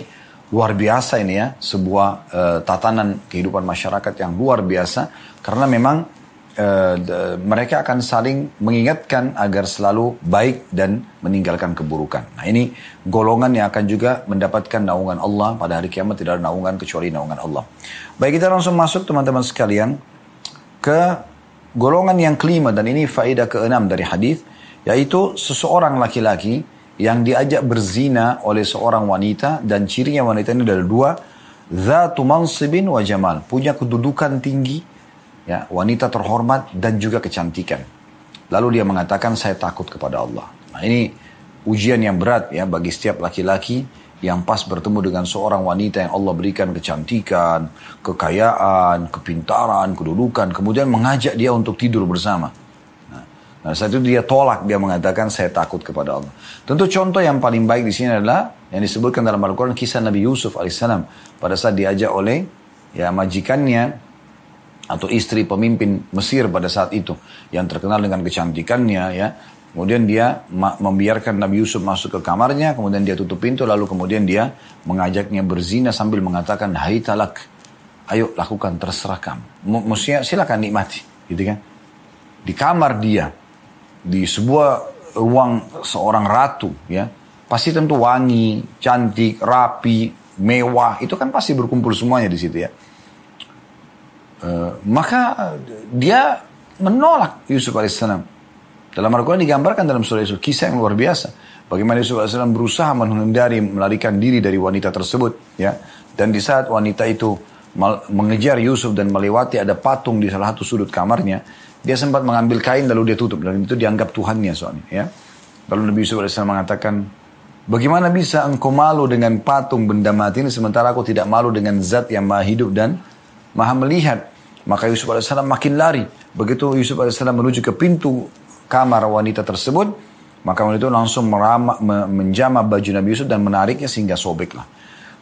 luar biasa ini ya, sebuah e, tatanan kehidupan masyarakat yang luar biasa karena memang uh, mereka akan saling mengingatkan agar selalu baik dan meninggalkan keburukan. Nah ini golongan yang akan juga mendapatkan naungan Allah pada hari kiamat tidak ada naungan kecuali naungan Allah. Baik kita langsung masuk teman-teman sekalian ke golongan yang kelima dan ini faedah keenam dari hadis yaitu seseorang laki-laki yang diajak berzina oleh seorang wanita dan cirinya wanita ini adalah dua zatu mansibin wa jamal punya kedudukan tinggi ya, wanita terhormat dan juga kecantikan. Lalu dia mengatakan saya takut kepada Allah. Nah ini ujian yang berat ya bagi setiap laki-laki yang pas bertemu dengan seorang wanita yang Allah berikan kecantikan, kekayaan, kepintaran, kedudukan, kemudian mengajak dia untuk tidur bersama. Nah, saat itu dia tolak, dia mengatakan saya takut kepada Allah. Tentu contoh yang paling baik di sini adalah yang disebutkan dalam Al-Quran kisah Nabi Yusuf alaihissalam pada saat diajak oleh ya majikannya atau istri pemimpin Mesir pada saat itu yang terkenal dengan kecantikannya ya. Kemudian dia membiarkan Nabi Yusuf masuk ke kamarnya kemudian dia tutup pintu lalu kemudian dia mengajaknya berzina sambil mengatakan hai talak ayo lakukan terserah kamu maksudnya silakan nikmati gitu kan. Di kamar dia di sebuah ruang seorang ratu ya pasti tentu wangi cantik rapi mewah itu kan pasti berkumpul semuanya di situ ya Eh, maka dia menolak Yusuf alaihissalam. Dalam Al-Quran digambarkan dalam surah Yusuf kisah yang luar biasa. Bagaimana Yusuf alaihissalam berusaha menghindari melarikan diri dari wanita tersebut, ya. Dan di saat wanita itu mengejar Yusuf dan melewati ada patung di salah satu sudut kamarnya, dia sempat mengambil kain lalu dia tutup dan itu dianggap Tuhannya soalnya, ya. Lalu Nabi Yusuf alaihissalam mengatakan, Bagaimana bisa engkau malu dengan patung benda mati ini sementara aku tidak malu dengan zat yang maha hidup dan maha melihat. Maka Yusuf AS makin lari. Begitu Yusuf AS menuju ke pintu kamar wanita tersebut, maka wanita itu langsung merama, menjama baju Nabi Yusuf dan menariknya sehingga sobeklah.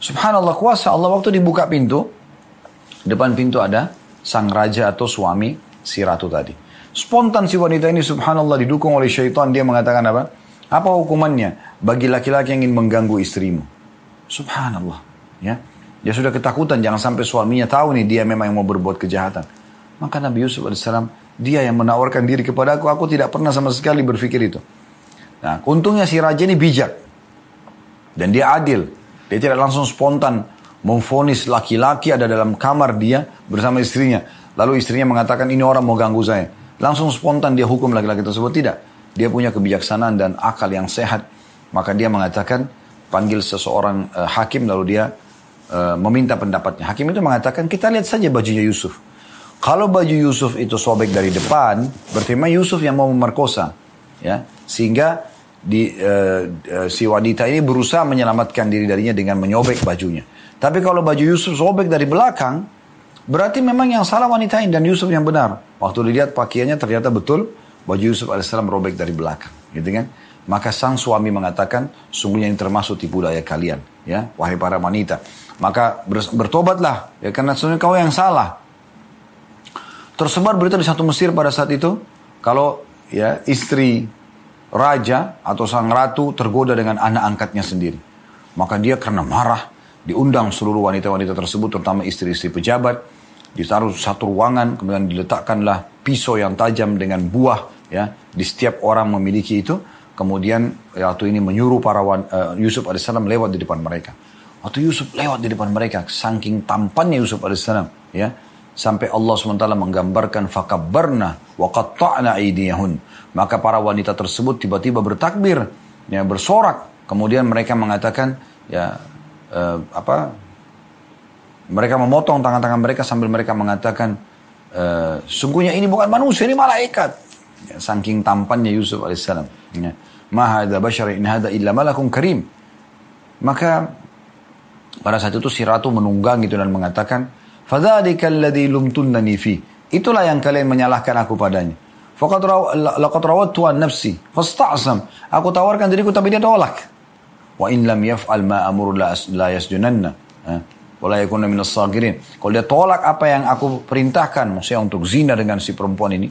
Subhanallah kuasa Allah waktu dibuka pintu, depan pintu ada sang raja atau suami si ratu tadi. Spontan si wanita ini subhanallah didukung oleh syaitan dia mengatakan apa? Apa hukumannya bagi laki-laki yang ingin mengganggu istrimu? Subhanallah. Ya. Dia sudah ketakutan jangan sampai suaminya tahu nih dia memang yang mau berbuat kejahatan. Maka Nabi Yusuf AS, dia yang menawarkan diri kepada aku, aku tidak pernah sama sekali berpikir itu. Nah, untungnya si raja ini bijak. Dan dia adil. Dia tidak langsung spontan memfonis laki-laki ada dalam kamar dia bersama istrinya. Lalu istrinya mengatakan ini orang mau ganggu saya. Langsung spontan dia hukum laki-laki tersebut. Tidak. Dia punya kebijaksanaan dan akal yang sehat. Maka dia mengatakan panggil seseorang uh, hakim lalu dia uh, meminta pendapatnya. Hakim itu mengatakan kita lihat saja bajunya Yusuf. Kalau baju Yusuf itu sobek dari depan, berarti Yusuf yang mau memerkosa, ya, sehingga di, uh, uh, si wanita ini berusaha menyelamatkan diri darinya dengan menyobek bajunya. Tapi kalau baju Yusuf sobek dari belakang, berarti memang yang salah wanita ini dan Yusuf yang benar. Waktu dilihat pakaiannya ternyata betul baju Yusuf alaihissalam robek dari belakang, gitu kan? Maka sang suami mengatakan, sungguhnya ini termasuk tipu daya kalian, ya, wahai para wanita. Maka bertobatlah, ya karena sebenarnya kau yang salah. Tersebar berita di satu Mesir pada saat itu, kalau ya istri raja atau sang ratu tergoda dengan anak angkatnya sendiri. Maka dia karena marah, diundang seluruh wanita-wanita tersebut, terutama istri-istri pejabat, ditaruh satu ruangan, kemudian diletakkanlah pisau yang tajam dengan buah, ya, di setiap orang memiliki itu. Kemudian waktu ini menyuruh para uh, Yusuf alaihissalam lewat di depan mereka. Waktu Yusuf lewat di depan mereka, saking tampannya Yusuf alaihissalam, ya, Sampai Allah SWT menggambarkan fakabbarna wa qatta'na aydiyahun. Maka para wanita tersebut tiba-tiba bertakbir, ya bersorak. Kemudian mereka mengatakan ya uh, apa? Mereka memotong tangan-tangan mereka sambil mereka mengatakan uh, sungguhnya ini bukan manusia, ini malaikat. Ya, saking tampannya Yusuf alaihissalam. Ya. Ma hadza bashar in hadza illa malakun karim. Maka pada saat itu si ratu menunggang gitu dan mengatakan, Fadzalika alladhi lumtunnani fi. Itulah yang kalian menyalahkan aku padanya. Faqad laqad rawattu an nafsi fasta'sam. Aku tawarkan diriku tapi dia tolak. Wa in lam yaf'al ma amur la, la yasjunanna. Kalau dia tolak apa yang aku perintahkan, maksudnya untuk zina dengan si perempuan ini,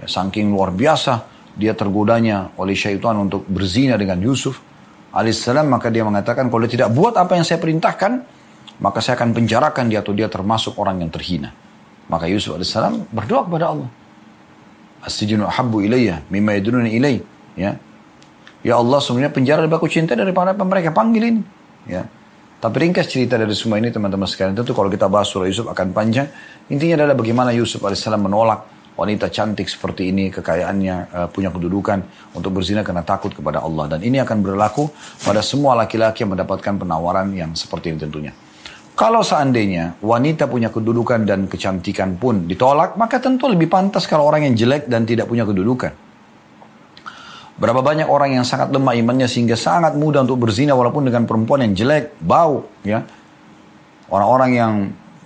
ya, saking luar biasa dia tergodanya oleh syaitan untuk berzina dengan Yusuf alaihissalam, maka dia mengatakan kalau dia tidak buat apa yang saya perintahkan, maka saya akan penjarakan dia atau dia termasuk orang yang terhina. Maka Yusuf AS berdoa kepada Allah. As-sijinu ahabbu ilayya mimma yadununi ilay. Ya. Ya Allah sebenarnya penjara lebih aku cinta daripada apa mereka panggil ini. Ya. Tapi ringkas cerita dari semua ini teman-teman sekalian. Tentu kalau kita bahas surah Yusuf akan panjang. Intinya adalah bagaimana Yusuf AS menolak wanita cantik seperti ini, kekayaannya, uh, punya kedudukan untuk berzina karena takut kepada Allah. Dan ini akan berlaku pada semua laki-laki yang mendapatkan penawaran yang seperti ini tentunya. Kalau seandainya wanita punya kedudukan dan kecantikan pun ditolak, maka tentu lebih pantas kalau orang yang jelek dan tidak punya kedudukan. Berapa banyak orang yang sangat lemah imannya sehingga sangat mudah untuk berzina walaupun dengan perempuan yang jelek, bau, ya. Orang-orang yang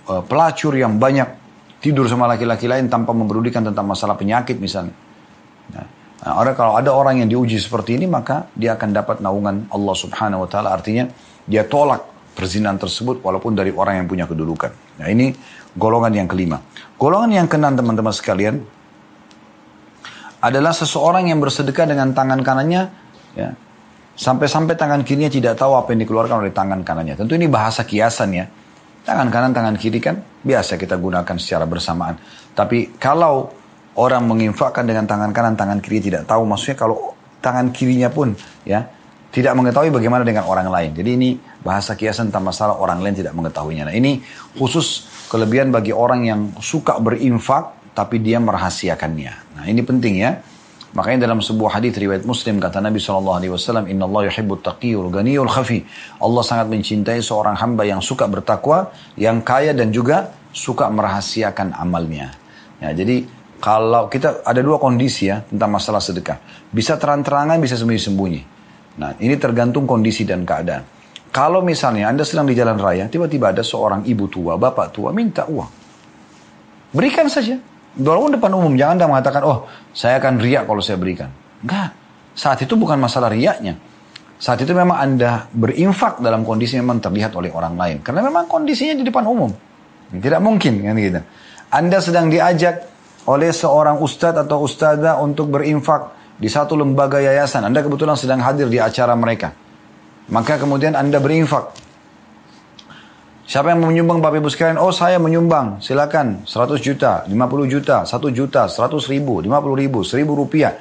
uh, pelacur yang banyak tidur sama laki-laki lain tanpa mempedulikan tentang masalah penyakit misalnya. Nah, orang kalau ada orang yang diuji seperti ini maka dia akan dapat naungan Allah Subhanahu wa taala artinya dia tolak perzinahan tersebut walaupun dari orang yang punya kedudukan. Nah ini golongan yang kelima. Golongan yang keenam teman-teman sekalian adalah seseorang yang bersedekah dengan tangan kanannya ya sampai-sampai tangan kirinya tidak tahu apa yang dikeluarkan oleh tangan kanannya. Tentu ini bahasa kiasan ya. Tangan kanan, tangan kiri kan biasa kita gunakan secara bersamaan. Tapi kalau orang menginfakkan dengan tangan kanan, tangan kiri tidak tahu, maksudnya kalau tangan kirinya pun ya tidak mengetahui bagaimana dengan orang lain. Jadi ini bahasa kiasan tentang masalah orang lain tidak mengetahuinya. Nah ini khusus kelebihan bagi orang yang suka berinfak tapi dia merahasiakannya. Nah ini penting ya. Makanya dalam sebuah hadis riwayat Muslim kata Nabi Shallallahu Alaihi Wasallam, Inna Allah yuhibbut taqiyul ganiyul khafi. Allah sangat mencintai seorang hamba yang suka bertakwa, yang kaya dan juga suka merahasiakan amalnya. Ya, jadi kalau kita ada dua kondisi ya tentang masalah sedekah. Bisa terang-terangan, bisa sembunyi-sembunyi. Nah, ini tergantung kondisi dan keadaan. Kalau misalnya Anda sedang di jalan raya, tiba-tiba ada seorang ibu tua, bapak tua minta uang. Berikan saja. Walaupun depan umum, jangan Anda mengatakan, oh saya akan riak kalau saya berikan. Enggak. Saat itu bukan masalah riaknya. Saat itu memang Anda berinfak dalam kondisi memang terlihat oleh orang lain. Karena memang kondisinya di depan umum. Tidak mungkin kan gitu. Anda sedang diajak oleh seorang ustadz atau ustadzah untuk berinfak di satu lembaga yayasan. Anda kebetulan sedang hadir di acara mereka. Maka kemudian Anda berinfak. Siapa yang menyumbang Bapak Ibu sekalian? Oh saya menyumbang. Silakan 100 juta, 50 juta, 1 juta, 100 ribu, 50 ribu, 1000 rupiah.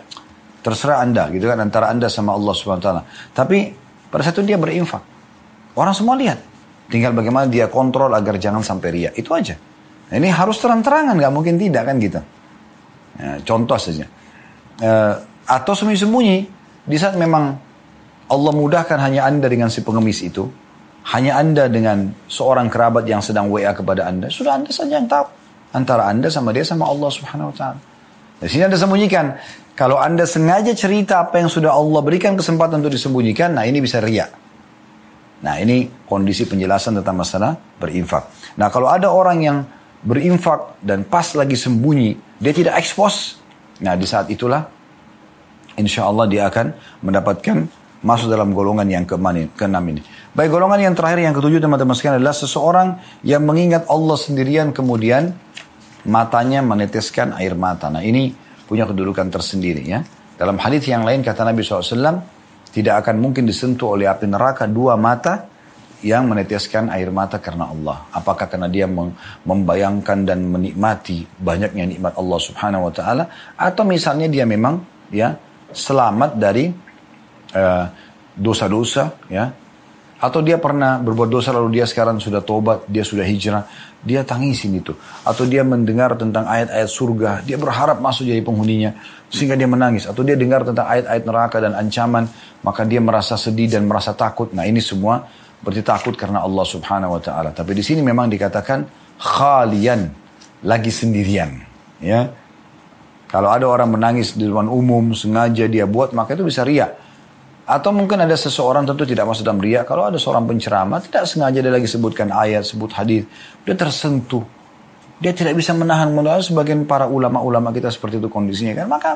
Terserah Anda gitu kan antara Anda sama Allah Subhanahu taala. Tapi pada saat itu dia berinfak. Orang semua lihat. Tinggal bagaimana dia kontrol agar jangan sampai ria. Itu aja. Nah, ini harus terang-terangan, nggak mungkin tidak kan gitu. Ya, contoh saja. Uh, atau sembunyi-sembunyi di saat memang Allah mudahkan hanya anda dengan si pengemis itu hanya Anda dengan seorang kerabat yang sedang WA kepada Anda, sudah Anda saja yang tahu. Antara Anda sama dia sama Allah subhanahu wa ta'ala. Di sini Anda sembunyikan. Kalau Anda sengaja cerita apa yang sudah Allah berikan kesempatan untuk disembunyikan, nah ini bisa riak. Nah ini kondisi penjelasan tentang masalah berinfak. Nah kalau ada orang yang berinfak dan pas lagi sembunyi, dia tidak ekspos. Nah di saat itulah, insya Allah dia akan mendapatkan masuk dalam golongan yang keenam ini. Baik golongan yang terakhir yang ketujuh teman-teman sekalian adalah seseorang yang mengingat Allah sendirian kemudian matanya meneteskan air mata. Nah ini punya kedudukan tersendiri ya. Dalam hadis yang lain kata Nabi SAW, tidak akan mungkin disentuh oleh api neraka dua mata yang meneteskan air mata karena Allah. Apakah karena dia membayangkan dan menikmati banyaknya nikmat Allah Subhanahu wa taala atau misalnya dia memang ya selamat dari dosa-dosa uh, ya atau dia pernah berbuat dosa lalu dia sekarang sudah tobat, dia sudah hijrah, dia tangisin itu. Atau dia mendengar tentang ayat-ayat surga, dia berharap masuk jadi penghuninya sehingga dia menangis. Atau dia dengar tentang ayat-ayat neraka dan ancaman, maka dia merasa sedih dan merasa takut. Nah ini semua berarti takut karena Allah subhanahu wa ta'ala. Tapi di sini memang dikatakan khalian, lagi sendirian. Ya, Kalau ada orang menangis di depan umum, sengaja dia buat, maka itu bisa riak. Atau mungkin ada seseorang tentu tidak masuk dalam riak. Kalau ada seorang penceramah, tidak sengaja dia lagi sebutkan ayat, sebut hadis, dia tersentuh. Dia tidak bisa menahan menahan sebagian para ulama-ulama kita seperti itu kondisinya kan. Maka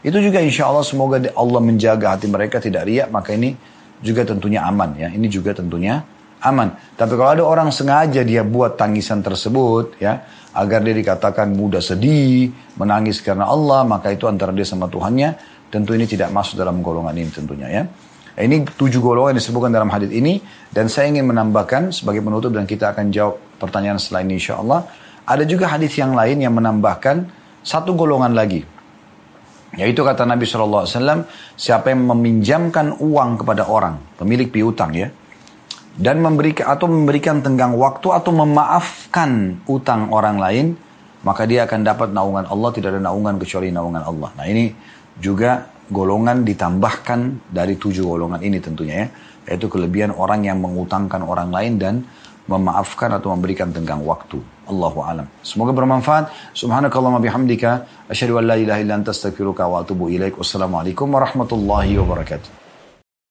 itu juga insya Allah semoga Allah menjaga hati mereka tidak riak. Maka ini juga tentunya aman ya. Ini juga tentunya aman. Tapi kalau ada orang sengaja dia buat tangisan tersebut ya agar dia dikatakan mudah sedih, menangis karena Allah, maka itu antara dia sama Tuhannya Tentu ini tidak masuk dalam golongan ini tentunya ya. Ini tujuh golongan yang disebutkan dalam hadis ini dan saya ingin menambahkan sebagai penutup dan kita akan jawab pertanyaan selain ini insya Allah. Ada juga hadis yang lain yang menambahkan satu golongan lagi. Yaitu kata Nabi SAW, siapa yang meminjamkan uang kepada orang, pemilik piutang ya, dan memberikan atau memberikan tenggang waktu atau memaafkan utang orang lain, maka dia akan dapat naungan Allah, tidak ada naungan kecuali naungan Allah. Nah ini juga golongan ditambahkan dari tujuh golongan ini tentunya ya. Yaitu kelebihan orang yang mengutangkan orang lain dan memaafkan atau memberikan tenggang waktu. Allahu alam. Semoga bermanfaat. Subhanakallahumma bihamdika asyhadu an la ilaha illa anta wa atubu ilaik. Wassalamualaikum warahmatullahi wabarakatuh.